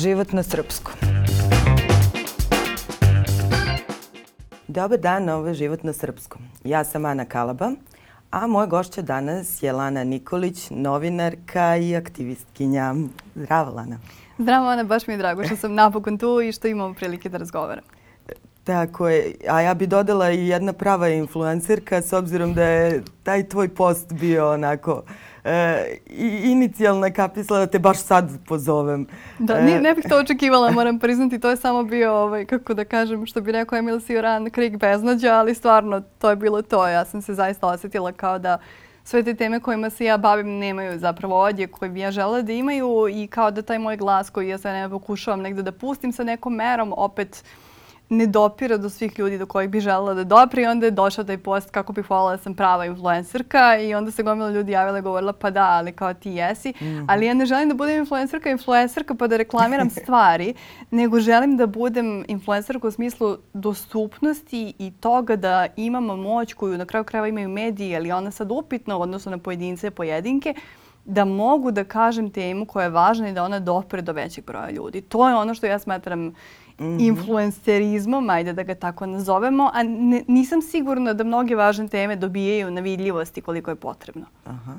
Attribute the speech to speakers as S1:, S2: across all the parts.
S1: Život na srpskom. Dobar dan, ovo je Život na srpskom. Ja sam Ana Kalaba, a moja gošća danas je Lana Nikolić, novinarka i aktivistkinja. Zdravo, Lana.
S2: Zdravo, Ana, baš mi je drago što sam napokon tu i što imamo prilike da razgovaram.
S1: Tako je, a ja bi dodala i jedna prava influencerka s obzirom da je taj tvoj post bio onako e, inicijalna kapisla da te baš sad pozovem.
S2: Da, ne, ne bih to očekivala, moram priznati. To je samo bio, ovaj, kako da kažem, što bi rekao Emil Sioran, krik beznađa, ali stvarno to je bilo to. Ja sam se zaista osetila kao da sve te teme kojima se ja bavim nemaju zapravo odje koje bi ja žela da imaju i kao da taj moj glas koji ja sve ne pokušavam negde da pustim sa nekom merom opet uh, ne dopira do svih ljudi do kojih bi želela da dopri. Onda je došao taj post kako bih volila da sam prava influencerka i onda se gomila ljudi javila i govorila pa da, ali kao ti jesi. Mm -hmm. Ali ja ne želim da budem influencerka, influencerka pa da reklamiram stvari, nego želim da budem influencerka u smislu dostupnosti i toga da imamo moć koju na kraju krajeva imaju mediji, ali ona sad upitno odnosno na pojedince pojedinke, da mogu da kažem temu koja je važna i da ona dopre do većeg broja ljudi. To je ono što ja smatram. Influencerizmom, ajde da ga tako nazovemo, a ne, nisam sigurna da mnoge važne teme dobijaju na vidljivosti koliko je potrebno.
S1: Aha.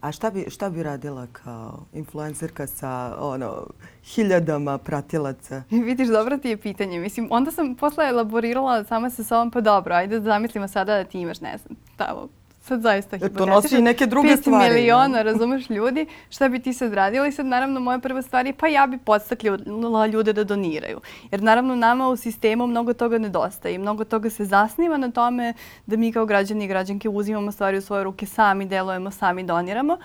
S1: A šta bi, šta bi radila kao influencerka sa ono, hiljadama pratilaca?
S2: Vidiš, dobro ti je pitanje. Mislim, onda sam posle elaborirala sama sa sobom, pa dobro, ajde da zamislimo sada da ti imaš, ne znam, tamo sad zaista
S1: hipotetično. To nosi i neke druge stvari.
S2: 5 miliona, razumeš, ljudi. Šta bi ti sad radila? I sad, naravno, moja prva stvar je, pa ja bi podstakljala ljude da doniraju. Jer, naravno, nama u sistemu mnogo toga nedostaje i mnogo toga se zasniva na tome da mi kao građani i građanke uzimamo stvari u svoje ruke sami, delujemo, sami doniramo.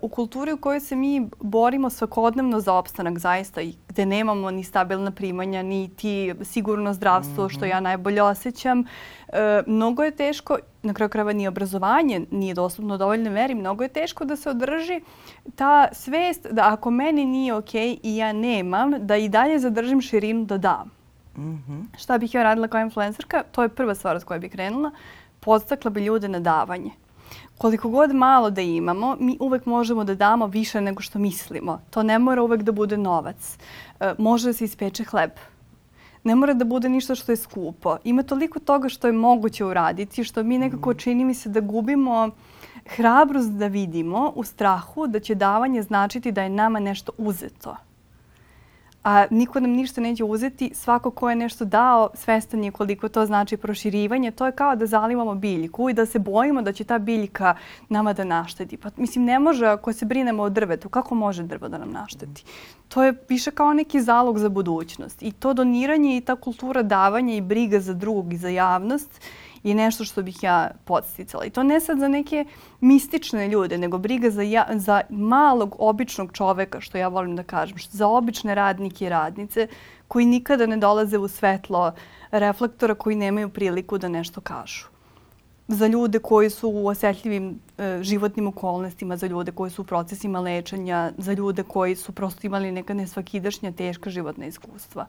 S2: U kulturi u kojoj se mi borimo svakodnevno za opstanak zaista i gde nemamo ni stabilna primanja, ni ti sigurno zdravstvo, mm -hmm. što ja najbolje osjećam, e, mnogo je teško, na kraju krajeva ni obrazovanje nije dostupno u dovoljnoj meri, mnogo je teško da se održi ta svest da ako meni nije okej okay i ja nemam, da i dalje zadržim širinu da dam. Mm -hmm. Šta bih ja radila kao influencerka? To je prva stvar s kojoj bih krenula. Podstakla bi ljude na davanje koliko god malo da imamo, mi uvek možemo da damo više nego što mislimo. To ne mora uvek da bude novac. E, može da se ispeče hleb. Ne mora da bude ništa što je skupo. Ima toliko toga što je moguće uraditi, što mi nekako mhm. čini mi se da gubimo hrabrost da vidimo u strahu da će davanje značiti da je nama nešto uzeto a niko nam ništa neće uzeti. Svako ko je nešto dao, svestan je koliko to znači proširivanje. To je kao da zalivamo biljku i da se bojimo da će ta biljka nama da našteti. Pa, mislim, ne može ako se brinemo o drvetu. Kako može drvo da nam našteti? To je više kao neki zalog za budućnost. I to doniranje i ta kultura davanja i briga za drugog i za javnost je nešto što bih ja podsticala. I to ne sad za neke mistične ljude, nego briga za, ja, za malog, običnog čoveka, što ja volim da kažem, što, za obične radnike i radnice koji nikada ne dolaze u svetlo reflektora, koji nemaju priliku da nešto kažu. Za ljude koji su u osetljivim e, životnim okolnostima, za ljude koji su u procesima lečenja, za ljude koji su prosto imali neka nesvakidašnja teška životna iskustva.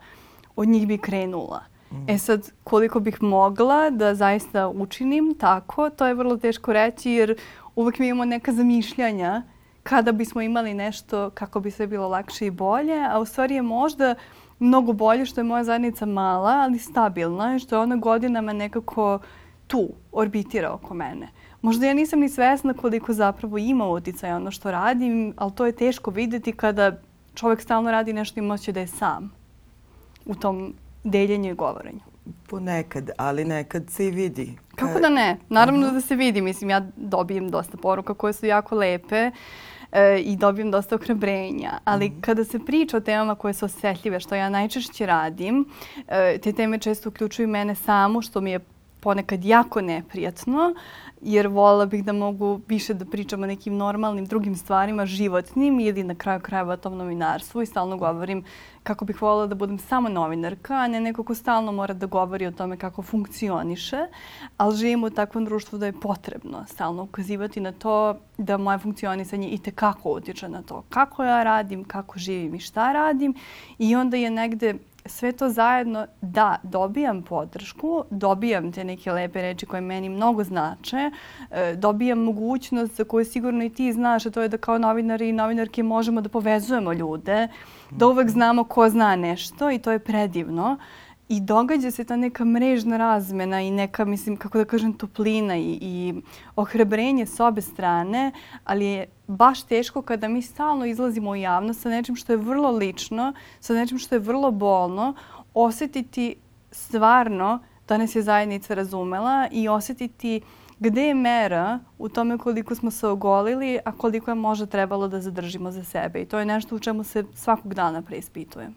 S2: Od njih bi krenula. E sad, koliko bih mogla da zaista učinim tako, to je vrlo teško reći jer uvek mi imamo neka zamišljanja kada bismo imali nešto kako bi sve bilo lakše i bolje, a u stvari je možda mnogo bolje što je moja zajednica mala, ali stabilna i što je ona godinama nekako tu, orbitira oko mene. Možda ja nisam ni svesna koliko zapravo ima uticaj ono što radim, ali to je teško videti kada čovek stalno radi nešto i moće da je sam u tom deljenju i govorenju.
S1: Ponekad, ali nekad se i vidi.
S2: Kako da ne? Naravno Aha. da se vidi. Mislim, ja dobijem dosta poruka koje su jako lepe e, i dobijem dosta ohrabrenja. Ali mm. kada se priča o temama koje su osjetljive, što ja najčešće radim, e, te teme često uključuju mene samu, što mi je ponekad jako neprijatno, jer volila bih da mogu više da pričam o nekim normalnim drugim stvarima, životnim ili na kraju krajeva o tom novinarstvu i stalno govorim kako bih volila da budem samo novinarka, a ne neko ko stalno mora da govori o tome kako funkcioniše, ali živimo u takvom društvu da je potrebno stalno ukazivati na to da moje funkcionisanje i tekako utiče na to kako ja radim, kako živim i šta radim i onda je negde sve to zajedno, da, dobijam podršku, dobijam te neke lepe reči koje meni mnogo znače, e, dobijam mogućnost za koju sigurno i ti znaš, a to je da kao novinari i novinarke možemo da povezujemo ljude, da uvek znamo ko zna nešto i to je predivno. I događa se ta neka mrežna razmena i neka, mislim, kako da kažem, toplina i, i ohrebrenje s obe strane, ali je baš teško kada mi stalno izlazimo u javnost sa nečim što je vrlo lično, sa nečim što je vrlo bolno, osetiti stvarno da nas je zajednica razumela i osetiti gde je mera u tome koliko smo se ogolili, a koliko je možda trebalo da zadržimo za sebe. I to je nešto u čemu se svakog dana preispitujem.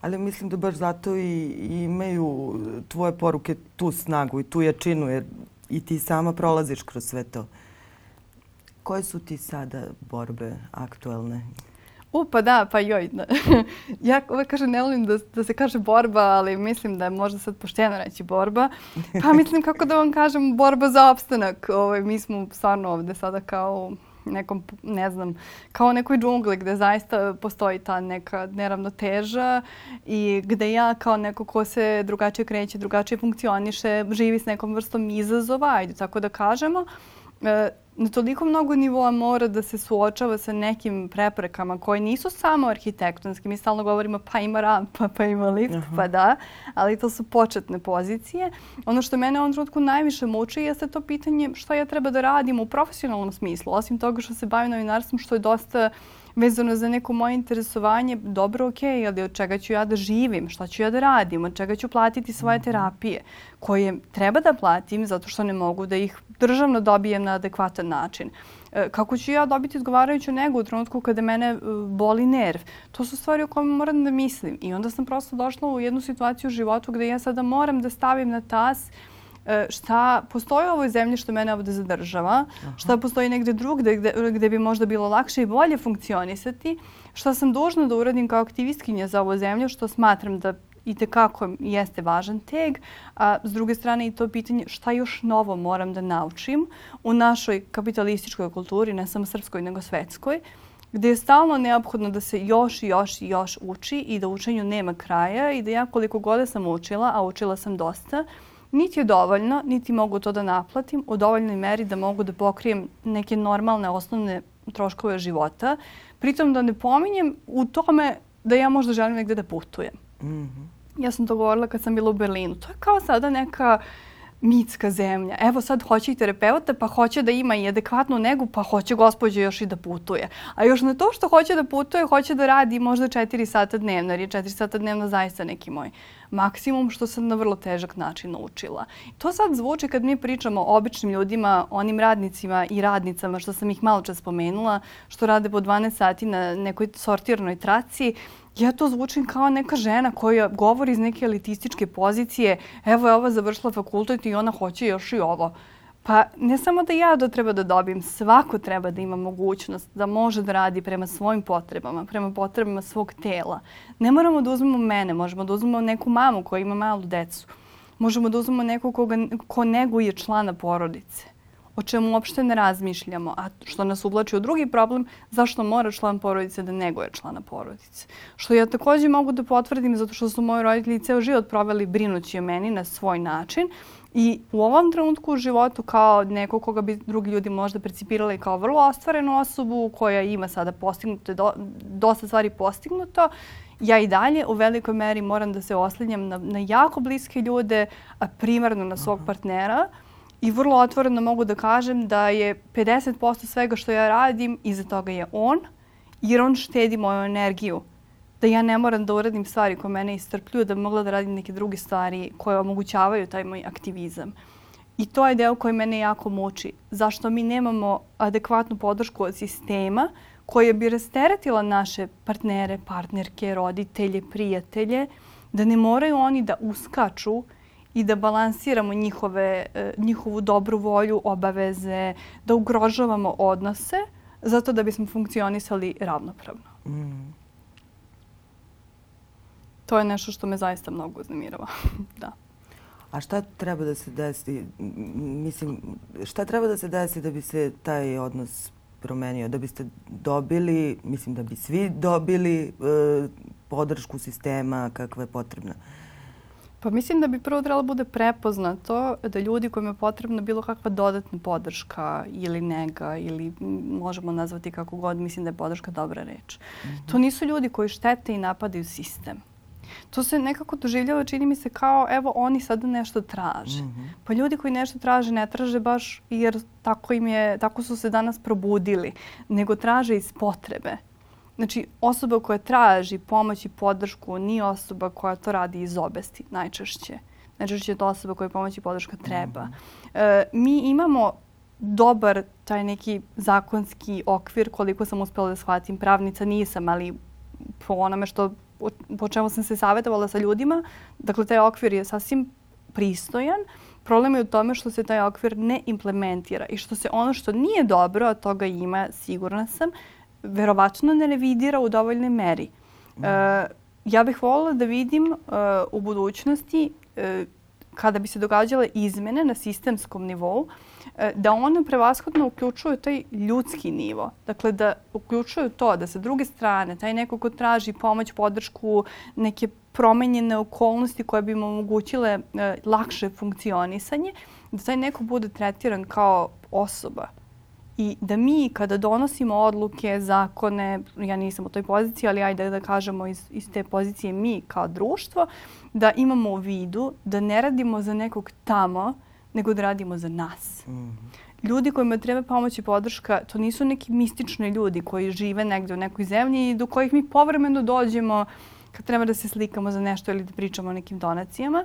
S1: Ali mislim da baš zato i, i imaju tvoje poruke tu snagu i tu jačinu, jer i ti sama prolaziš kroz sve to. Koje su ti sada borbe aktuelne?
S2: U, pa da, pa joj. Da. ja uvek kažem, ne volim da, da se kaže borba, ali mislim da je možda sad pošteno reći borba. Pa mislim, kako da vam kažem, borba za opstanak. Ovo, ovaj, mi smo stvarno ovde sada kao nekom, ne znam, kao nekoj džungli gde zaista postoji ta neka neravnoteža i gde ja kao neko ko se drugačije kreće, drugačije funkcioniše, živi s nekom vrstom izazova, ajde tako da kažemo, e, na toliko mnogo nivoa mora da se suočava sa nekim preprekama koje nisu samo arhitektonske. Mi stalno govorimo pa ima rampa, pa ima lift, uh -huh. pa da, ali to su početne pozicije. Ono što mene u ovom trenutku najviše muči jeste to pitanje šta ja treba da radim u profesionalnom smislu. Osim toga što se bavim novinarstvom, što je dosta vezano za neko moje interesovanje, dobro, ok, ali od čega ću ja da živim, šta ću ja da radim, od čega ću platiti svoje mhm. terapije, koje treba da platim zato što ne mogu da ih državno dobijem na adekvatan način. E, kako ću ja dobiti odgovarajuću negu u trenutku kada mene e, boli nerv? To su stvari o kojima moram da mislim. I onda sam prosto došla u jednu situaciju u životu gde ja sada moram da stavim na tas E, šta postoji u ovoj zemlji što mene ovde zadržava, Aha. šta postoji negde drugde gde, gde bi možda bilo lakše i bolje funkcionisati, šta sam dužna da uradim kao aktivistkinja za ovu zemlju, što smatram da i tekako jeste važan teg, a s druge strane i to pitanje šta još novo moram da naučim u našoj kapitalističkoj kulturi, ne samo srpskoj nego svetskoj, gde je stalno neophodno da se još i još i još uči i da učenju nema kraja i da ja koliko god sam učila, a učila sam dosta, niti je dovoljno, niti mogu to da naplatim u dovoljnoj meri da mogu da pokrijem neke normalne osnovne troškove života. Pritom da ne pominjem u tome da ja možda želim negde da putujem. Mm -hmm. Ja sam to govorila kad sam bila u Berlinu. To je kao sada neka mitska zemlja. Evo sad hoće i terapeuta, pa hoće da ima i adekvatnu negu, pa hoće gospođa još i da putuje. A još na to što hoće da putuje, hoće da radi možda 4 sata dnevno, jer je 4 sata dnevno zaista neki moj maksimum što sam na vrlo težak način naučila. To sad zvuči kad mi pričamo o običnim ljudima, onim radnicima i radnicama što sam ih malo čas spomenula, što rade po 12 sati na nekoj sortirnoj traci, ja to zvučim kao neka žena koja govori iz neke elitističke pozicije, evo je ova završila fakultet i ona hoće još i ovo. Pa ne samo da ja to treba da dobijem, svako treba da ima mogućnost da može da radi prema svojim potrebama, prema potrebama svog tela. Ne moramo da uzmemo mene, možemo da uzmemo neku mamu koja ima malu decu. Možemo da uzmemo nekog koga, ko neguje člana porodice o čemu uopšte ne razmišljamo, a što nas uvlači u drugi problem, zašto mora član porodice da neguje člana porodice. Što ja takođe mogu da potvrdim zato što su moji roditelji ceo život proveli brinući o meni na svoj način I u ovom trenutku u životu kao neko koga bi drugi ljudi možda percipirali kao vrlo ostvarenu osobu koja ima sada postignuto, do, dosta stvari postignuto, ja i dalje u velikoj meri moram da se oslanjam na, na jako bliske ljude, a primarno na svog partnera. I vrlo otvoreno mogu da kažem da je 50% svega što ja radim, iza toga je on, jer on štedi moju energiju da ja ne moram da uradim stvari koje mene istrpljuju, da bi mogla da radim neke druge stvari koje omogućavaju taj moj aktivizam. I to je deo koji mene jako muči. Zašto mi nemamo adekvatnu podršku od sistema koja bi rasteretila naše partnere, partnerke, roditelje, prijatelje, da ne moraju oni da uskaču i da balansiramo njihove, e, njihovu dobru volju, obaveze, da ugrožavamo odnose zato da bismo funkcionisali ravnopravno. Mm to je nešto što me zaista mnogo uznemirava. da.
S1: A šta treba da se desi, mislim, šta treba da se desi da bi se taj odnos promenio, da biste dobili, mislim da bi svi dobili e, podršku sistema kakva je potrebna?
S2: Pa mislim da bi prvo trebalo bude prepoznato da ljudi kojima je potrebna bilo kakva dodatna podrška ili nega ili možemo nazvati kako god, mislim da je podrška dobra reč. Mm -hmm. To nisu ljudi koji štete i napadaju sistem. To se nekako doživljava, čini mi se kao evo oni sada nešto traže. Mm -hmm. Pa ljudi koji nešto traže ne traže baš jer tako, im je, tako su se danas probudili, nego traže iz potrebe. Znači, osoba koja traži pomoć i podršku nije osoba koja to radi iz obesti najčešće. Najčešće je to osoba koja pomoć i podrška treba. Mm. E, mi imamo dobar taj neki zakonski okvir koliko sam uspela da shvatim. Pravnica nisam, ali po onome što po čemu sam se savjetovala sa ljudima, dakle taj okvir je sasvim pristojan. Problem je u tome što se taj okvir ne implementira i što se ono što nije dobro, a toga ima, sigurna sam, verovatno ne revidira u dovoljnoj meri. Mm. E, ja bih voljela da vidim e, u budućnosti e, kada bi se događale izmene na sistemskom nivou, da one prevashodno uključuju taj ljudski nivo. Dakle, da uključuju to da sa druge strane taj neko ko traži pomoć, podršku, neke promenjene okolnosti koje bi mu omogućile lakše funkcionisanje, da taj neko bude tretiran kao osoba i da mi kada donosimo odluke, zakone, ja nisam u toj poziciji, ali ajde da kažemo iz, iz te pozicije mi kao društvo, da imamo u vidu da ne radimo za nekog tamo, nego da radimo za nas. Mm -hmm. Ljudi kojima treba pomoć i podrška, to nisu neki mistični ljudi koji žive negde u nekoj zemlji i do kojih mi povremeno dođemo kad treba da se slikamo za nešto ili da pričamo o nekim donacijama.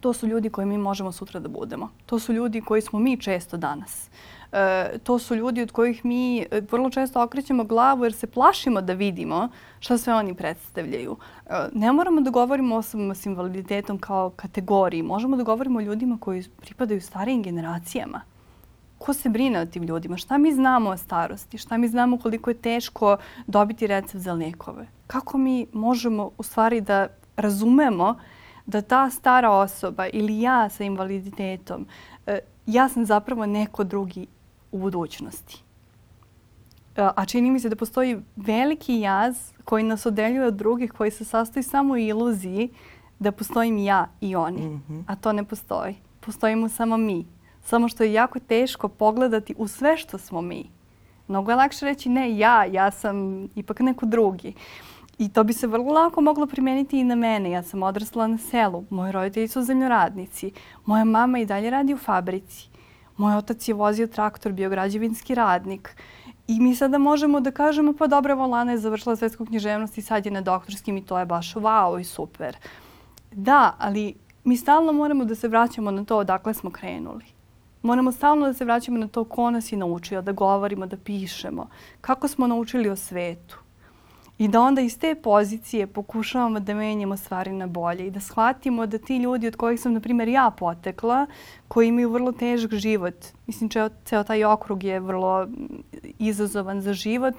S2: To su ljudi koji mi možemo sutra da budemo. To su ljudi koji smo mi često danas. E, to su ljudi od kojih mi e, vrlo često okrećemo glavu jer se plašimo da vidimo šta sve oni predstavljaju. E, ne moramo da govorimo o osobama s invaliditetom kao kategoriji. Možemo da govorimo o ljudima koji pripadaju starijim generacijama. Ko se brine o tim ljudima? Šta mi znamo o starosti? Šta mi znamo koliko je teško dobiti recept za lijekove? Kako mi možemo u stvari da razumemo da ta stara osoba ili ja sa invaliditetom, ja sam zapravo neko drugi u budućnosti. E, a čini mi se da postoji veliki jaz koji nas odeljuje od drugih, koji se sastoji samo u iluziji da postojim ja i oni. Mm -hmm. A to ne postoji. Postojimo samo mi. Samo što je jako teško pogledati u sve što smo mi. Mnogo je lakše reći ne ja, ja sam ipak neko drugi. I to bi se vrlo lako moglo primeniti i na mene. Ja sam odrasla na selu. Moji roditelji su zemljoradnici. Moja mama i dalje radi u fabrici. Moj otac je vozio traktor, bio građevinski radnik. I mi sada možemo da kažemo, pa dobro, Volana je završila svetsku književnost i sad je na doktorskim i to je baš wow i super. Da, ali mi stalno moramo da se vraćamo na to odakle smo krenuli. Moramo stalno da se vraćamo na to ko nas je naučio, da govorimo, da pišemo, kako smo naučili o svetu. I da onda iz te pozicije pokušavamo da menjamo stvari na bolje i da shvatimo da ti ljudi od kojih sam, na primjer, ja potekla, koji imaju vrlo težak život, mislim, čeo, ceo taj okrug je vrlo izazovan za život,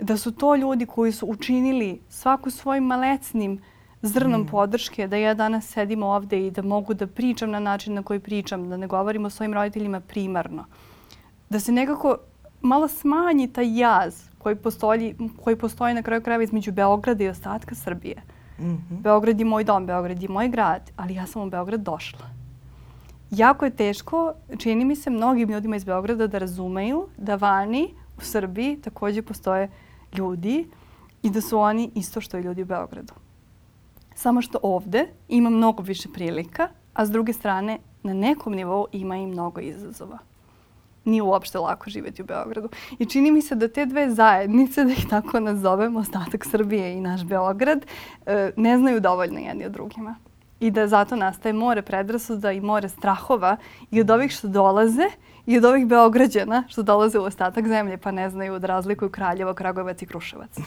S2: da su to ljudi koji su učinili svaku svojim malecnim zrnom mm. podrške da ja danas sedim ovde i da mogu da pričam na način na koji pričam, da ne govorim o svojim roditeljima primarno. Da se nekako malo smanji taj jaz koji postoji, koji postoji na kraju krajeva između Beograda i ostatka Srbije. Mm -hmm. Beograd je moj dom, Beograd je moj grad, ali ja sam u Beograd došla. Jako je teško, čini mi se, mnogim ljudima iz Beograda da razumeju da vani u Srbiji takođe postoje ljudi i da su oni isto što i ljudi u Beogradu. Samo što ovde ima mnogo više prilika, a s druge strane na nekom nivou ima i mnogo izazova nije uopšte lako živjeti u Beogradu. I čini mi se da te dve zajednice, da ih tako nazovemo, ostatak Srbije i naš Beograd, e, ne znaju dovoljno jedni od drugima. I da zato nastaje more predrasuda i more strahova i od ovih što dolaze i od ovih Beograđana što dolaze u ostatak zemlje pa ne znaju da razlikuju Kraljevo, Kragujevac i Kruševac.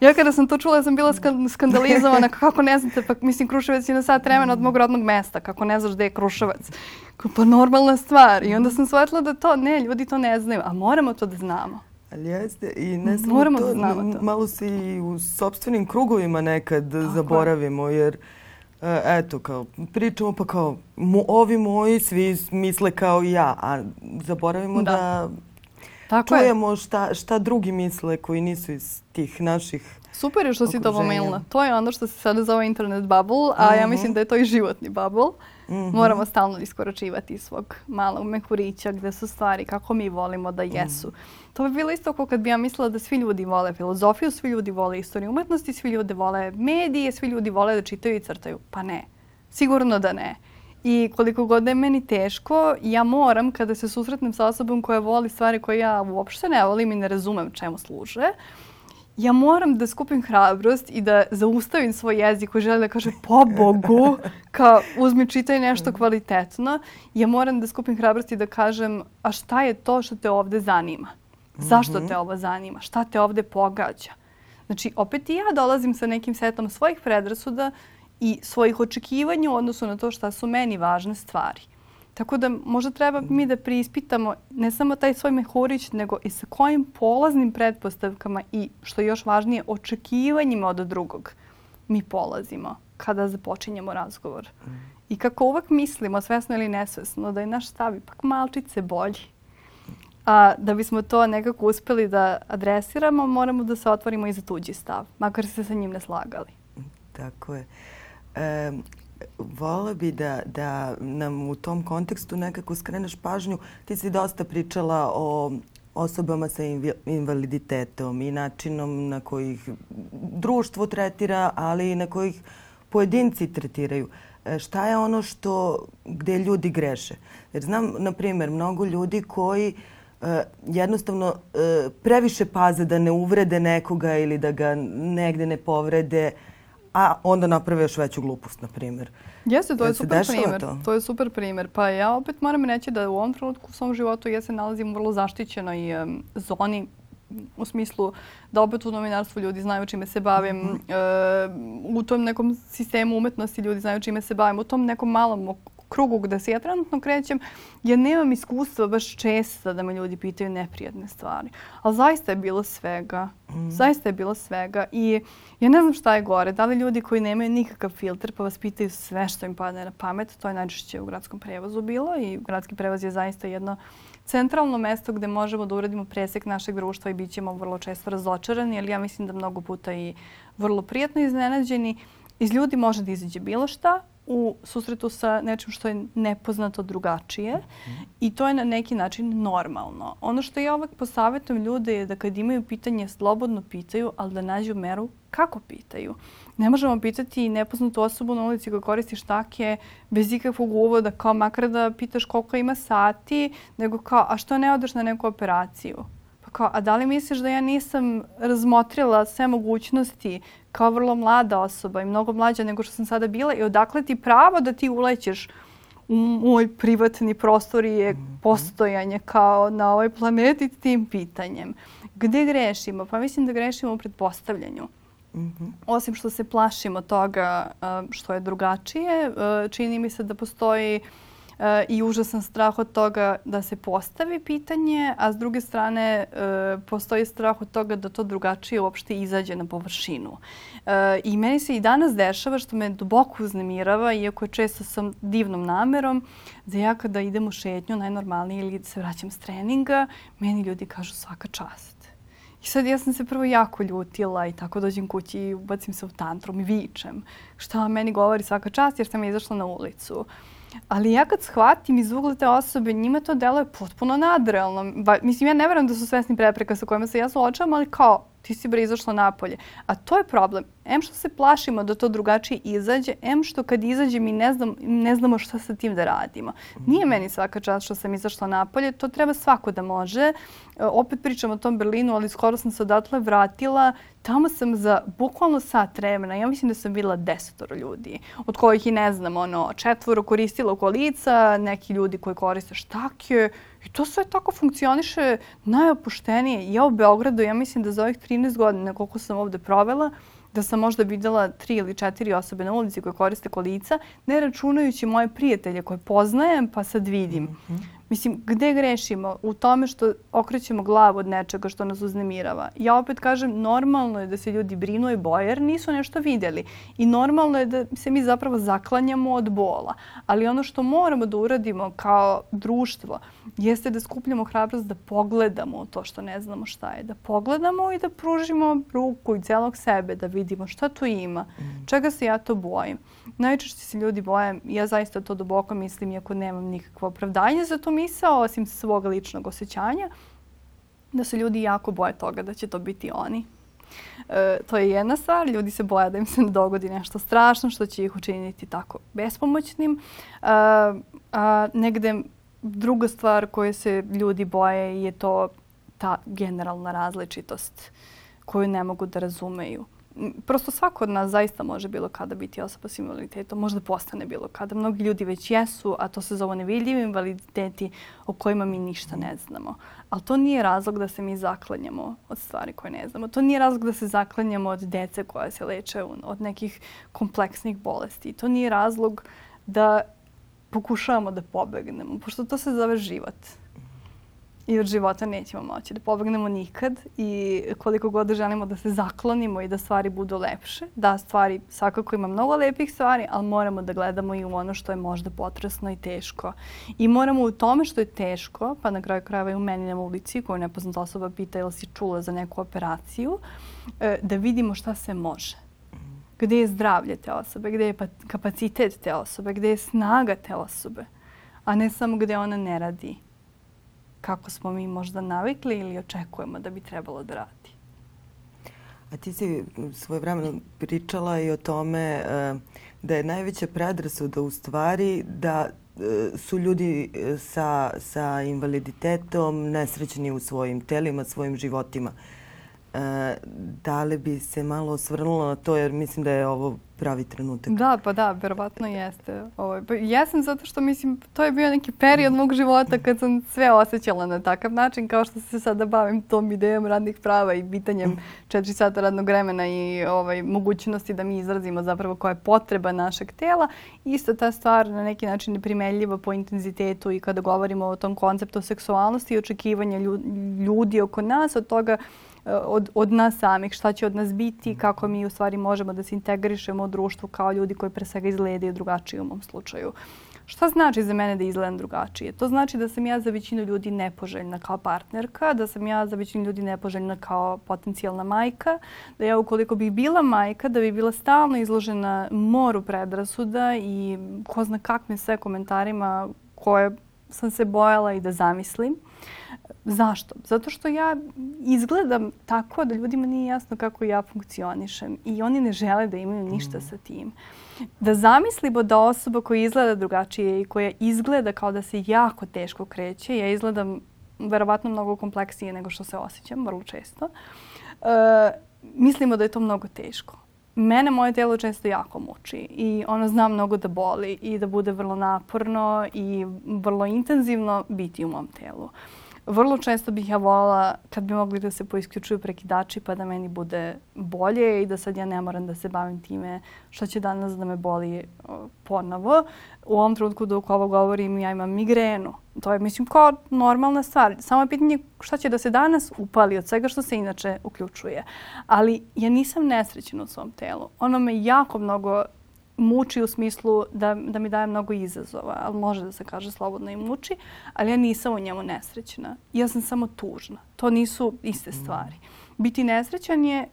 S2: Ja kada sam to čula sam bila skandalizovana kako ne znate, pa mislim Kruševac je na sat vremena od mog rodnog mesta, kako ne znaš gde je Kruševac. Pa normalna stvar. I onda sam shvatila da to, ne, ljudi to ne znaju, a moramo to da znamo.
S1: Ali jeste, i ne samo Moramo to, da znamo to. malo se i u sobstvenim krugovima nekad Tako zaboravimo, jer e, eto, kao, pričamo pa kao, mo, ovi moji svi misle kao ja, a zaboravimo da, da
S2: Tako je.
S1: čujemo šta, šta drugi misle koji nisu iz tih naših
S2: Super je što si to
S1: okruženja.
S2: pomenula. To je ono što se sada zove internet bubble, a ja mislim da je to i životni bubble. Moramo stalno iskoračivati iz svog malog mehurića gde su stvari kako mi volimo da jesu. To bi bilo isto kao kad bi ja mislila da svi ljudi vole filozofiju, svi ljudi vole istoriju umetnosti, svi ljudi vole medije, svi ljudi vole da čitaju i crtaju. Pa ne. Sigurno da ne. I koliko god da je meni teško, ja moram kada se susretnem sa osobom koja voli stvari koje ja uopšte ne volim i ne razumem čemu služe, ja moram da skupim hrabrost i da zaustavim svoj jezik koji želi da kaže po Bogu, kao uzmi čitaj nešto kvalitetno. Ja moram da skupim hrabrost i da kažem a šta je to što te ovde zanima? Zašto te ovo zanima? Šta te ovde pogađa? Znači, opet i ja dolazim sa nekim setom svojih predrasuda i svojih očekivanja u odnosu na to šta su meni važne stvari. Tako da možda treba mi da preispitamo ne samo taj svoj mehurić, nego i sa kojim polaznim pretpostavkama i, što je još važnije, očekivanjima od drugog mi polazimo kada započinjemo razgovor. I kako uvek mislimo, svesno ili nesvesno, da je naš stav ipak malčice bolji. A da bismo to nekako uspeli da adresiramo, moramo da se otvorimo i za tuđi stav, makar se sa njim ne slagali.
S1: Tako je. E, Vola bi da, da nam u tom kontekstu nekako skreneš pažnju. Ti si dosta pričala o osobama sa invaliditetom i načinom na koji ih društvo tretira, ali i na koji ih pojedinci tretiraju. E, šta je ono što, gde ljudi greše? Jer znam, na primjer, mnogo ljudi koji e, jednostavno e, previše paze da ne uvrede nekoga ili da ga negde ne povrede, a onda naprave još veću glupost, na primjer.
S2: Jeste, to je super primjer.
S1: to?
S2: To? je super primjer. Pa ja opet moram reći da u ovom trenutku u svom životu ja se nalazim u vrlo zaštićenoj em, zoni u smislu da opet u novinarstvu ljudi znaju čime se bavim,
S1: Mhm.
S2: e, u tom nekom sistemu umetnosti ljudi znaju čime se bavim, u tom nekom malom krugu gde se ja trenutno krećem, ja nemam iskustva baš često da me ljudi pitaju neprijatne stvari. Ali zaista je bilo svega. Zaista je bilo svega i ja ne znam šta je gore. Da li ljudi koji nemaju nikakav filter pa vas pitaju sve što im padne na pamet, to je najčešće u gradskom prevozu bilo i gradski prevoz je zaista jedno centralno mesto gde možemo da uradimo presek našeg društva i bit ćemo vrlo često razočarani, ali ja mislim da mnogo puta i vrlo prijatno iznenađeni. Iz ljudi može da izađe bilo šta u susretu sa nečim što je nepoznato drugačije i to je na neki način normalno. Ono što ja uvek posavetujem ljude je da kad imaju pitanje slobodno pitaju, ali da nađu meru kako pitaju. Ne možemo pitati nepoznatu osobu na ulici koja koristi štake bez ikakvog uvoda, kao makar da pitaš koliko ima sati, nego kao, a što ne odeš na neku operaciju? Kao, a da li misliš da ja nisam razmotrila sve mogućnosti kao vrlo mlada osoba i mnogo mlađa nego što sam sada bila i odakle ti pravo da ti ulećeš u moj privatni prostor i postojanje kao na ovoj planeti tim pitanjem. Gde grešimo? Pa mislim da grešimo u pretpostavljanju. Osim što se plašimo toga što je drugačije, čini mi se da postoji a, i užasan strah od toga da se postavi pitanje, a s druge strane a, postoji strah od toga da to drugačije uopšte izađe na površinu. E, I meni se i danas dešava što me duboko uznemirava, iako često sa divnom namerom, da ja kada idem u šetnju najnormalnije ili se vraćam s treninga, meni ljudi kažu svaka čast. I sad ja sam se prvo jako ljutila i tako dođem kući i ubacim se u tantrum i vičem. Šta meni govori svaka čast jer sam izašla na ulicu. Ali ja kad shvatim iz ugla te osobe, njima to deluje potpuno nadrealno. Ba, mislim, ja ne verujem da su svesni prepreka sa kojima se ja suočavam, ali kao, ti si bre izašla napolje. A to je problem. Em što se plašimo da to drugačije izađe, em što kad izađe mi ne, znam, ne znamo šta sa tim da radimo. Nije meni svaka čast što sam izašla napolje, to treba svako da može. E, opet pričam o tom Berlinu, ali skoro sam se odatle vratila. Tamo sam za bukvalno sat vremena, ja mislim da sam bila desetoro ljudi, od kojih i ne znam, ono, četvoro koristilo kolica, neki ljudi koji koriste štake i to sve tako funkcioniše najopuštenije. Ja u Beogradu, ja mislim da za ovih 13 godina koliko sam ovde provela, da sam možda videla tri ili četiri osobe na ulici koje koriste kolica, ne računajući moje prijatelje koje poznajem, pa sad vidim. Mislim, gde grešimo? U tome što okrećemo glavu od nečega što nas uznemirava. Ja opet kažem, normalno je da se ljudi brinu i boje jer nisu nešto vidjeli. I normalno je da se mi zapravo zaklanjamo od bola. Ali ono što moramo da uradimo kao društvo jeste da skupljamo hrabrost da pogledamo to što ne znamo šta je. Da pogledamo i da pružimo ruku i celog sebe da vidimo šta tu ima. Mm. Čega se ja to bojim. Najčešće se ljudi boje, ja zaista to duboko mislim, iako nemam nikakvo opravdanje za tu misao, osim svog ličnog osjećanja, da se ljudi jako boje toga da će to biti oni. E, to je jedna stvar. Ljudi se boja da im se ne dogodi nešto strašno što će ih učiniti tako bespomoćnim. E, a negde druga stvar koje se ljudi boje je to ta generalna različitost koju ne mogu da razumeju prosto svako od nas zaista može bilo kada biti osoba s invaliditetom, možda postane bilo kada. Mnogi ljudi već jesu, a to se zove nevidljivi invaliditeti o kojima mi ništa ne znamo. Ali to nije razlog da se mi zaklanjamo od stvari koje ne znamo. To nije razlog da se zaklanjamo od dece koja se leče od nekih kompleksnih bolesti. To nije razlog da pokušavamo da pobegnemo, pošto to se zove život i od života nećemo moći da pobegnemo nikad i koliko god da želimo da se zaklonimo i da stvari budu lepše. Da, stvari svakako ima mnogo lepih stvari, ali moramo da gledamo i u ono što je možda potresno i teško. I moramo u tome što je teško, pa na kraju krajeva i u meni na ulici koju nepoznata osoba pita ili si čula za neku operaciju, e, da vidimo šta se može. Gde je zdravlje te osobe, gde je pa, kapacitet te osobe, gde je snaga te osobe, a ne samo gde ona ne radi kako smo mi možda navikli ili očekujemo da bi trebalo da radi.
S1: A ti si svoje vremeno pričala i o tome e, da je najveća predrasuda u stvari da e, su ljudi e, sa, sa invaliditetom nesrećni u svojim telima, svojim životima. Da li bi se malo osvrnula na to jer mislim da je ovo pravi trenutak.
S2: Da, pa da, verovatno jeste. Ovaj, pa jesam zato što mislim, to je bio neki period mog života kad sam sve osjećala na takav način kao što se sada bavim tom idejom radnih prava i pitanjem četiri sata radnog vremena i ovaj, mogućnosti da mi izrazimo zapravo koja je potreba našeg tela. Isto ta stvar na neki način neprimeljiva po intenzitetu i kada govorimo o tom konceptu seksualnosti i očekivanja ljudi oko nas od toga od, od nas samih, šta će od nas biti, kako mi u stvari možemo da se integrišemo u društvu kao ljudi koji pre svega izgledaju drugačije u mom slučaju. Šta znači za mene da izgledam drugačije? To znači da sam ja za većinu ljudi nepoželjna kao partnerka, da sam ja za većinu ljudi nepoželjna kao potencijalna majka, da ja ukoliko bih bila majka, da bi bila stalno izložena moru predrasuda i ko zna kakvim sve komentarima koje sam se bojala i da zamislim. Zašto? Zato što ja izgledam tako da ljudima nije jasno kako ja funkcionišem i oni ne žele da imaju ništa mm. sa tim. Da zamislimo da osoba koja izgleda drugačije i koja izgleda kao da se jako teško kreće, ja izgledam verovatno mnogo kompleksnije nego što se osjećam, vrlo često, uh, mislimo da je to mnogo teško. Mene moje telo često jako muči i ono zna mnogo da boli i da bude vrlo naporno i vrlo intenzivno biti u mom telu. Uh, vrlo često bih ja volila kad bi mogli da se poisključuju prekidači pa da meni bude bolje i da sad ja ne moram da se bavim time što će danas da me boli ponovo. U ovom trenutku dok ovo govorim ja imam migrenu. To je mislim kao normalna stvar. Samo je pitanje šta će da se danas upali od svega što se inače uključuje. Ali ja nisam nesrećena u svom telu. Ono me jako mnogo muči u smislu da, da mi daje mnogo izazova, ali može da se kaže slobodno i muči, ali ja nisam u njemu nesrećna. Ja sam samo tužna. To nisu iste stvari. Biti nesrećan je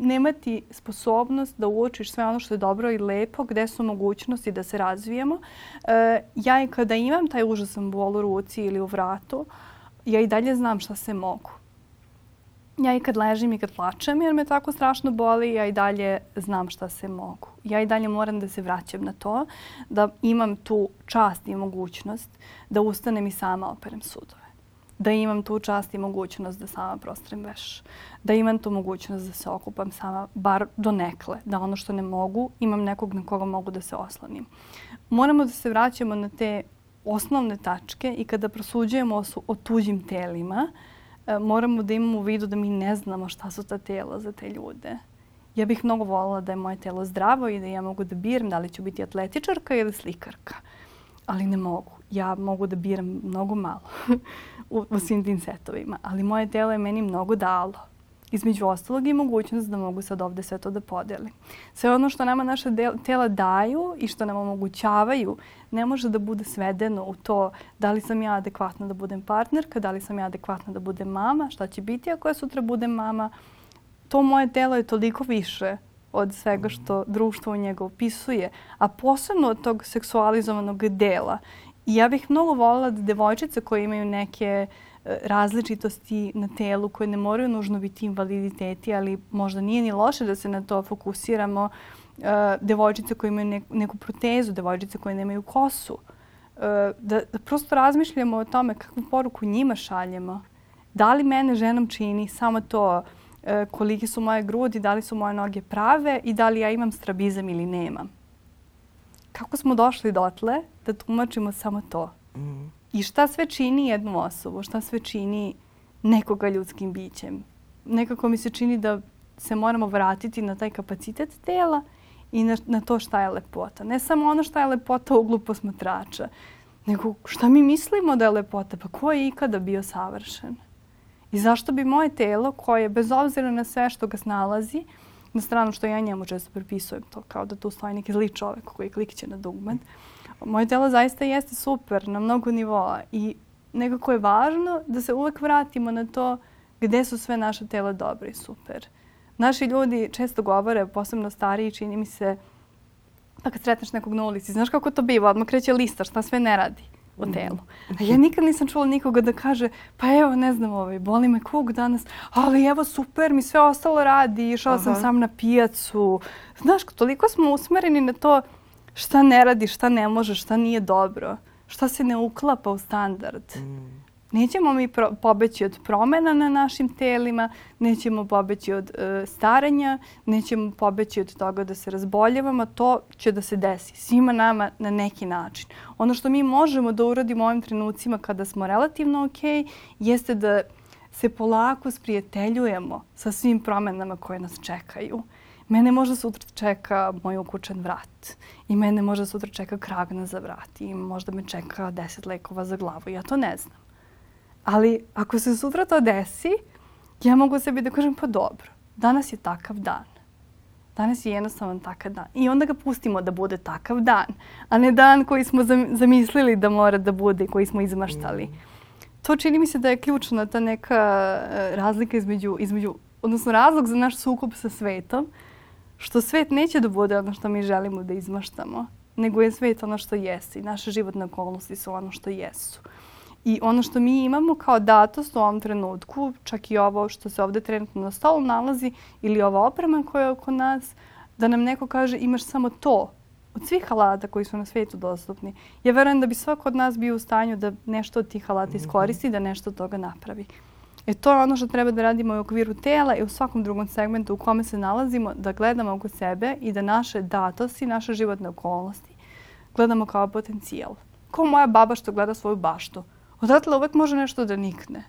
S2: nemati sposobnost da uočiš sve ono što je dobro i lepo, gde su mogućnosti da se razvijemo. E, ja i kada imam taj užasan bol u ruci ili u vratu, ja i dalje znam šta se mogu ja i kad ležim i kad plačem jer me tako strašno boli, ja i dalje znam šta se mogu. Ja i dalje moram da se vraćam na to, da imam tu čast i mogućnost da ustanem i sama operem sudove. Da imam tu čast i mogućnost da sama prostrem veš. Da imam tu mogućnost da se okupam sama, bar do nekle. Da ono što ne mogu, imam nekog na koga mogu da se oslonim. Moramo da se vraćamo na te osnovne tačke i kada prosuđujemo o, o tuđim telima, E, moramo da imamo u vidu da mi ne znamo šta su ta tela za te ljude. Ja bih mnogo voljela da je moje telo zdravo i da ja mogu da biram da li ću biti atletičarka ili slikarka. Ali ne mogu. ja mogu da biram mnogo malo u, u svim tim setovima, ali moje telo je meni mnogo dalo. Između ostalog i mogućnost da mogu sad ovde sve to da podelim. Sve ono što nama naše tela daju i što nam omogućavaju ne može da bude svedeno u to da li sam ja adekvatna da budem partnerka, da li sam ja adekvatna da budem mama, šta će biti ako ja sutra budem mama. To moje telo je toliko više od svega što društvo u njega opisuje, a posebno od tog seksualizovanog dela. I ja bih mnogo volila da devojčice koje imaju neke e, različitosti na telu koje ne moraju nužno biti invaliditeti, ali možda nije ni loše da se na to fokusiramo. Uh, devojčice koje imaju neku, protezu, devojčice koje nemaju kosu. Uh, da, da prosto razmišljamo o tome kakvu poruku njima šaljemo. Da li mene ženom čini samo to E, koliki su moje grudi, da li su moje noge prave i da li ja imam strabizam ili nemam. Kako smo došli dotle da tumačimo samo to? Mm. I šta sve čini jednu osobu? Šta sve čini nekoga ljudskim bićem? Nekako mi se čini da se moramo vratiti na taj kapacitet tela i na, na to šta je lepota. Ne samo ono šta je lepota u uglu posmatrača, nego šta mi mislimo da je lepota. Pa ko je ikada bio savršen? I zašto bi moje telo, koje bez obzira na sve što ga snalazi, na stranu što ja njemu često prepisujem to, kao da tu stoji neki zli čovek koji klikće na dugme, moje telo zaista jeste super na mnogo nivoa i nekako je važno da se uvek vratimo na to gde su sve naše tela dobre i super. Naši ljudi često govore, posebno stariji, čini mi se, pa kad sretneš nekog na ulici, znaš kako to biva, odmah kreće lista šta sve ne radi u mhm. telu. A ja nikad nisam čula nikoga da kaže pa evo ne znam ovaj, boli me kuk danas, ali evo super mi sve ostalo radi, išao sam sam na pijacu. Znaš, toliko smo usmereni na to šta ne radi, šta ne može, šta nije dobro, šta se ne uklapa u standard. Mm. Nećemo mi pro, pobeći od promena na našim telima, nećemo pobeći od e, staranja, nećemo pobeći od toga da se razboljevamo, to će da se desi svima nama na neki način. Ono što mi možemo da uradimo u ovim trenucima kada smo relativno ok, jeste da se polako sprijateljujemo sa svim promenama koje nas čekaju. Mene možda sutra čeka moj ukučen vrat i mene možda sutra čeka kragna za vrat i možda me čeka deset lekova za glavu. Ja to ne znam. Ali ako se sutra to desi, ja mogu sebi da kažem pa dobro, danas je takav dan. Danas je jednostavan takav dan. I onda ga pustimo da bude takav dan, a ne dan koji smo zamislili da mora da bude, koji smo izmaštali. Mm. To čini mi se da je ključna ta neka e, razlika između, između, odnosno razlog za naš sukob sa svetom, što svet neće da bude ono što mi želimo da izmaštamo, nego je svet ono što jeste i naše životne okolnosti su ono što jesu. I ono što mi imamo kao datost u ovom trenutku, čak i ovo što se ovde trenutno na stolu nalazi ili ova oprema koja je oko nas, da nam neko kaže imaš samo to od svih alata koji su na svetu dostupni. Ja verujem da bi svako od nas bio u stanju da nešto od tih alata iskoristi, da nešto od toga napravi. E to je ono što treba da radimo u okviru tela i u svakom drugom segmentu u kome se nalazimo, da gledamo oko sebe i da naše datosti, naše životne okolnosti gledamo kao potencijal. Kao moja baba što gleda svoju baštu odatle uvek može nešto da nikne.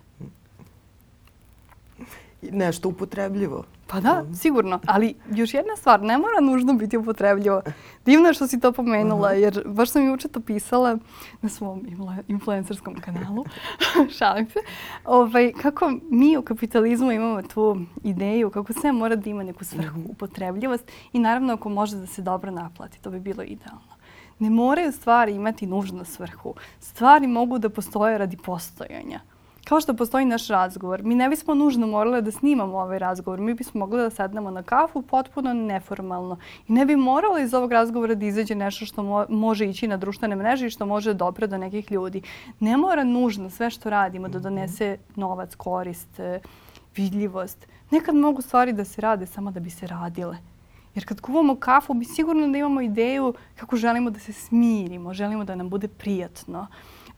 S1: Nešto upotrebljivo.
S2: Pa da, mm. sigurno. Ali još jedna stvar, ne mora nužno biti upotrebljivo. Divno je što si to pomenula, jer baš sam juče to pisala na svom influencerskom kanalu. Šalim se. Ovaj, kako mi u kapitalizmu imamo tu ideju kako sve mora da ima neku svrhu, mhm. upotrebljivost i naravno ako može da se dobro naplati, to bi bilo idealno ne moraju stvari imati nužnu svrhu. Stvari mogu da postoje radi postojanja. Kao što postoji naš razgovor, mi ne bismo nužno morali da snimamo ovaj razgovor. Mi bismo mogli da sednemo na kafu potpuno neformalno. I ne bi moralo iz ovog razgovora da izađe nešto što mo može ići na društvene mreže i što može dobro do nekih ljudi. Ne mora nužno sve što radimo da donese novac, korist, vidljivost. Nekad mogu stvari da se rade samo da bi se radile. Jer kad kuvamo kafu, mi sigurno da imamo ideju kako želimo da se smirimo, želimo da nam bude prijatno,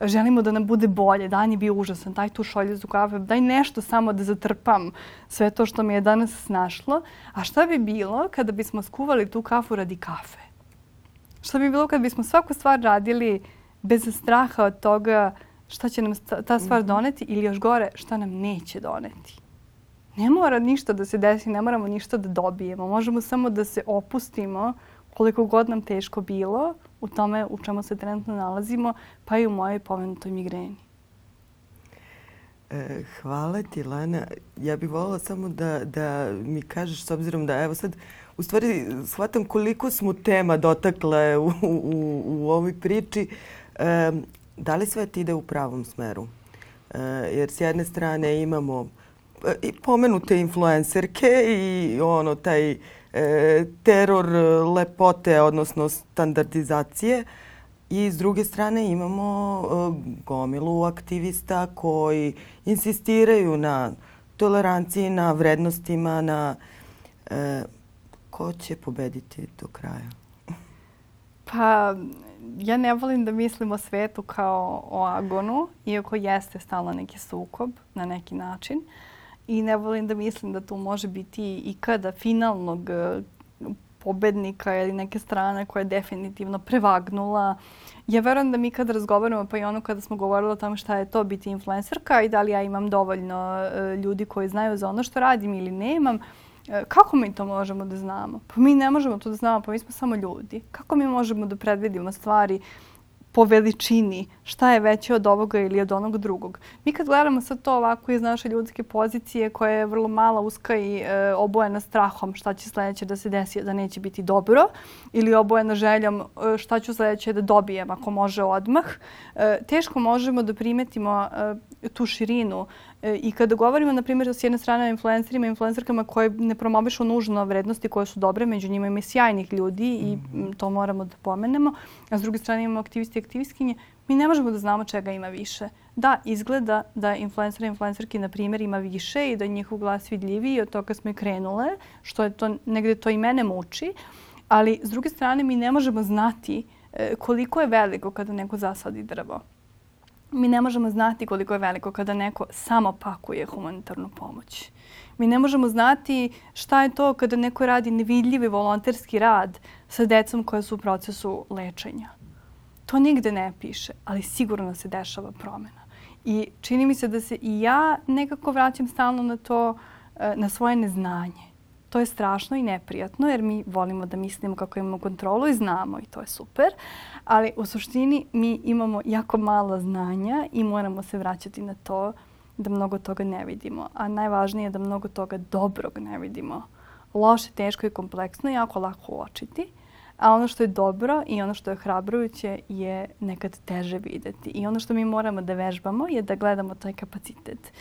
S2: želimo da nam bude bolje. Dan je bio užasan, daj tu šoljezu kafe, daj nešto samo da zatrpam sve to što mi je danas snašlo. A šta bi bilo kada bismo skuvali tu kafu radi kafe? Šta bi bilo kada bismo svaku stvar radili bez straha od toga šta će nam ta stvar mhm. doneti ili još gore šta nam neće doneti? ne mora ništa da se desi, ne moramo ništa da dobijemo. Možemo samo da se opustimo koliko god nam teško bilo u tome u čemu se trenutno nalazimo, pa i u mojoj pomenutoj migreni.
S1: E, hvala ti, Lana. Ja bih volila samo da, da mi kažeš, s obzirom da evo sad, u stvari shvatam koliko smo tema dotakle u, u, u ovoj priči. E, da li svet ide u pravom smeru? E, jer s jedne strane imamo e, i pomenute influencerke i ono taj teror lepote, odnosno standardizacije. I s druge strane imamo e, gomilu aktivista koji insistiraju na toleranciji, na vrednostima, na e, ko će pobediti do kraja?
S2: Pa, ja ne volim da mislim o svetu kao o agonu, iako jeste stalno neki sukob na neki način. I ne volim da mislim da tu može biti ikada finalnog e, pobednika ili neke strane koja je definitivno prevagnula. Ja verujem da mi kad razgovaramo, pa i ono kada smo govorili o tome šta je to biti influencerka i da li ja imam dovoljno e, ljudi koji znaju za ono što radim ili nemam, e, kako mi to možemo da znamo? Pa mi ne možemo to da znamo, pa mi smo samo ljudi. Kako mi možemo da predvidimo stvari po veličini šta je veće od ovoga ili od onog drugog. Mi kad gledamo sad to ovako iz naše ljudske pozicije koja je vrlo mala, uska i e, obojena strahom šta će sledeće da se desi da neće biti dobro ili obojena željom e, šta ću sledeće da dobijem ako može odmah, e, teško možemo da primetimo e, tu širinu I kada govorimo, na primjer, s jedne strane o influencerima i influencerkama koje ne promovišu nužno vrednosti koje su dobre, među njima ima i sjajnih ljudi i mhm. to moramo da pomenemo. A s druge strane imamo aktivisti i aktivistkinje. Mi ne možemo da znamo čega ima više. Da, izgleda da influencer i influencerki, na primjer, ima više i da je njihov glas vidljiviji od toga smo i krenule, što je to, negde to i mene muči. Ali, s druge strane, mi ne možemo znati e, koliko je veliko kada neko zasadi drvo mi ne možemo znati koliko je veliko kada neko samo pakuje humanitarnu pomoć. Mi ne možemo znati šta je to kada neko radi nevidljivi volonterski rad sa decom koja su u procesu lečenja. To nigde ne piše, ali sigurno se dešava promena. I čini mi se da se i ja nekako vraćam stalno na to, eh, na svoje neznanje. To je strašno i neprijatno jer mi volimo da mislimo kako imamo kontrolu i znamo i to je super. Ali u suštini mi imamo jako malo znanja i moramo se vraćati na to da mnogo toga ne vidimo. A najvažnije je da mnogo toga dobrog ne vidimo. Loše, teško i kompleksno je jako lako uočiti. A ono što je dobro i ono što je hrabrujuće je nekad teže videti. I ono što mi moramo da vežbamo je da gledamo taj kapacitet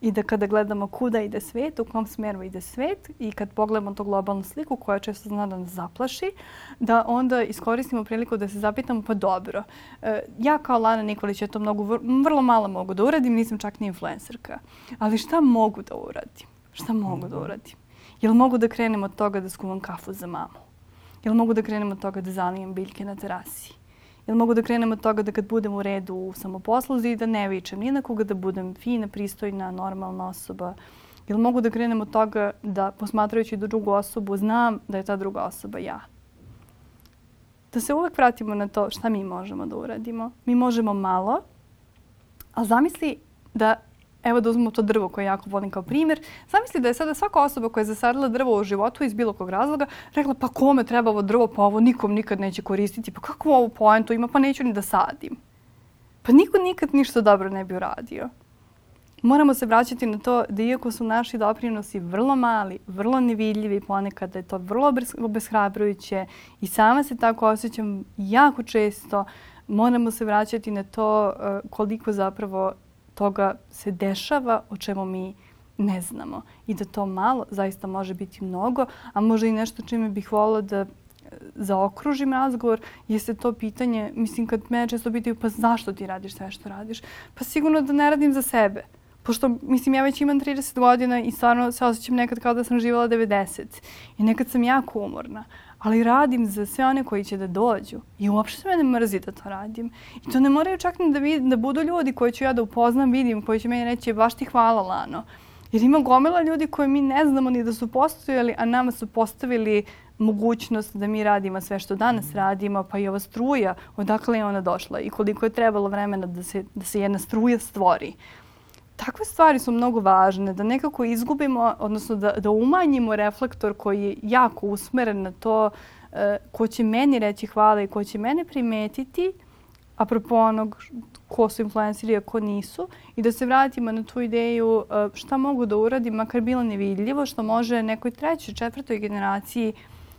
S2: i da kada gledamo kuda ide svet, u kom smeru ide svet i kad pogledamo to globalnu sliku koja često zna da nas zaplaši, da onda iskoristimo priliku da se zapitamo pa dobro, e, ja kao Lana Nikolić ja to mnogo, vrlo malo mogu da uradim, nisam čak ni influencerka, ali šta mogu da uradim? Šta mogu da uradim? Jel mogu da krenem od toga da skuvam kafu za mamu? Jel mogu da krenem od toga da zalijem biljke na terasi? Jel mogu da krenem od toga da kad budem u redu u samoposluzi da ne vičem ni na koga, da budem fina, pristojna, normalna osoba. Jel mogu da krenem od toga da posmatrajući do drugu osobu znam da je ta druga osoba ja. Da se uvek vratimo na to šta mi možemo da uradimo. Mi možemo malo, a zamisli da Evo da uzmemo to drvo koje jako volim kao primjer. Zamisli da je sada svaka osoba koja je zasadila drvo u životu iz bilo kog razloga rekla pa kome treba ovo drvo, pa ovo nikom nikad neće koristiti, pa kakvu ovu poentu ima, pa neću ni da sadim. Pa niko nikad ništa dobro ne bi uradio. Moramo se vraćati na to da iako su naši doprinosi vrlo mali, vrlo nevidljivi, ponekad da je to vrlo obeshrabrujuće i sama se tako osjećam jako često, moramo se vraćati na to eh, koliko zapravo toga se dešava o čemu mi ne znamo. I da to malo zaista može biti mnogo, a može i nešto čime bih volila da e, zaokružim razgovor, jeste to pitanje, mislim kad me često pitaju pa zašto ti radiš sve što radiš? Pa sigurno da ne radim za sebe. Pošto, mislim, ja već imam 30 godina i stvarno se osjećam nekad kao da sam živala 90. I nekad sam jako umorna ali radim za sve one koji će da dođu. I uopšte se mene mrzi da to radim. I to ne moraju čak ni da, vid, da budu ljudi koji ću ja da upoznam, vidim, koji će meni reći baš ti hvala Lano. Jer ima gomila ljudi koje mi ne znamo ni da su postojali, a nama su postavili mogućnost da mi radimo sve što danas radimo, pa i ova struja, odakle je ona došla i koliko je trebalo vremena da se, da se jedna struja stvori. Takve stvari su mnogo važne, da nekako izgubimo, odnosno da, da umanjimo reflektor koji je jako usmeren na to e, ko će meni reći hvala i ko će mene primetiti, apropo onog ko su influenceri, a ko nisu, i da se vratimo na tu ideju e, šta mogu da uradim, makar bilo nevidljivo, što može nekoj trećoj, četvrtoj generaciji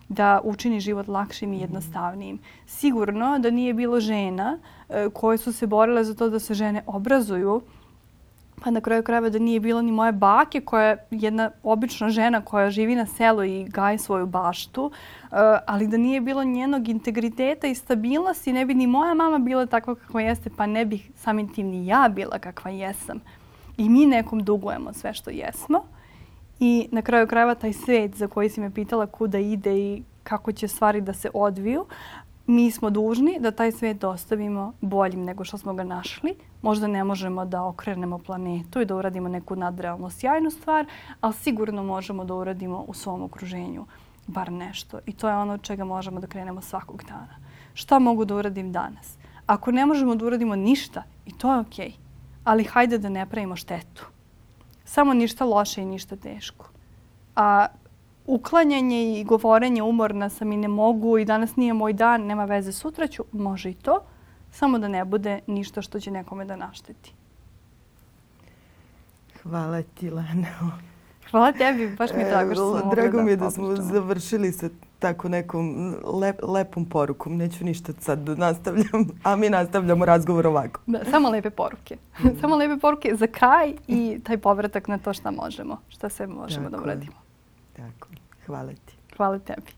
S2: da učini život lakšim i jednostavnijim. Sigurno da nije bilo žena e, koje su se borile za to da se žene obrazuju, pa na kraju krajeva da nije bilo ni moje bake koja je jedna obična žena koja živi na selu i gaji svoju baštu, e, ali da nije bilo njenog integriteta i stabilnosti, ne bi ni moja mama bila takva kakva jeste, pa ne bih samim tim ni ja bila kakva jesam. I mi nekom dugujemo sve što jesmo. I na kraju krajeva taj svet za koji si me pitala kuda ide i kako će stvari da se odviju, mi smo dužni da taj svet dostavimo boljim nego što smo ga našli. Možda ne možemo da okrenemo planetu i da uradimo neku nadrealno sjajnu stvar, ali sigurno možemo da uradimo u svom okruženju bar nešto. I to je ono od čega možemo da krenemo svakog dana. Šta mogu da uradim danas? Ako ne možemo da uradimo ništa, i to je okej. Okay. Ali hajde da ne pravimo štetu. Samo ništa loše i ništa teško. A uklanjanje i govorenje umorna sam i ne mogu i danas nije moj dan, nema veze, sutra ću, može i to, samo da ne bude ništa što će nekome da našteti.
S1: Hvala ti, Lena.
S2: Hvala tebi, baš mi je drago što smo
S1: Drago mi je da,
S2: da
S1: smo završili sa tako nekom lep, lepom porukom. Neću ništa sad da nastavljam, a mi nastavljamo razgovor ovako.
S2: Da, samo lepe poruke. samo lepe poruke za kraj i taj povratak na to šta možemo, šta sve možemo
S1: tako,
S2: da uradimo.
S1: Tako. Hvala ti.
S2: Hvala tebi.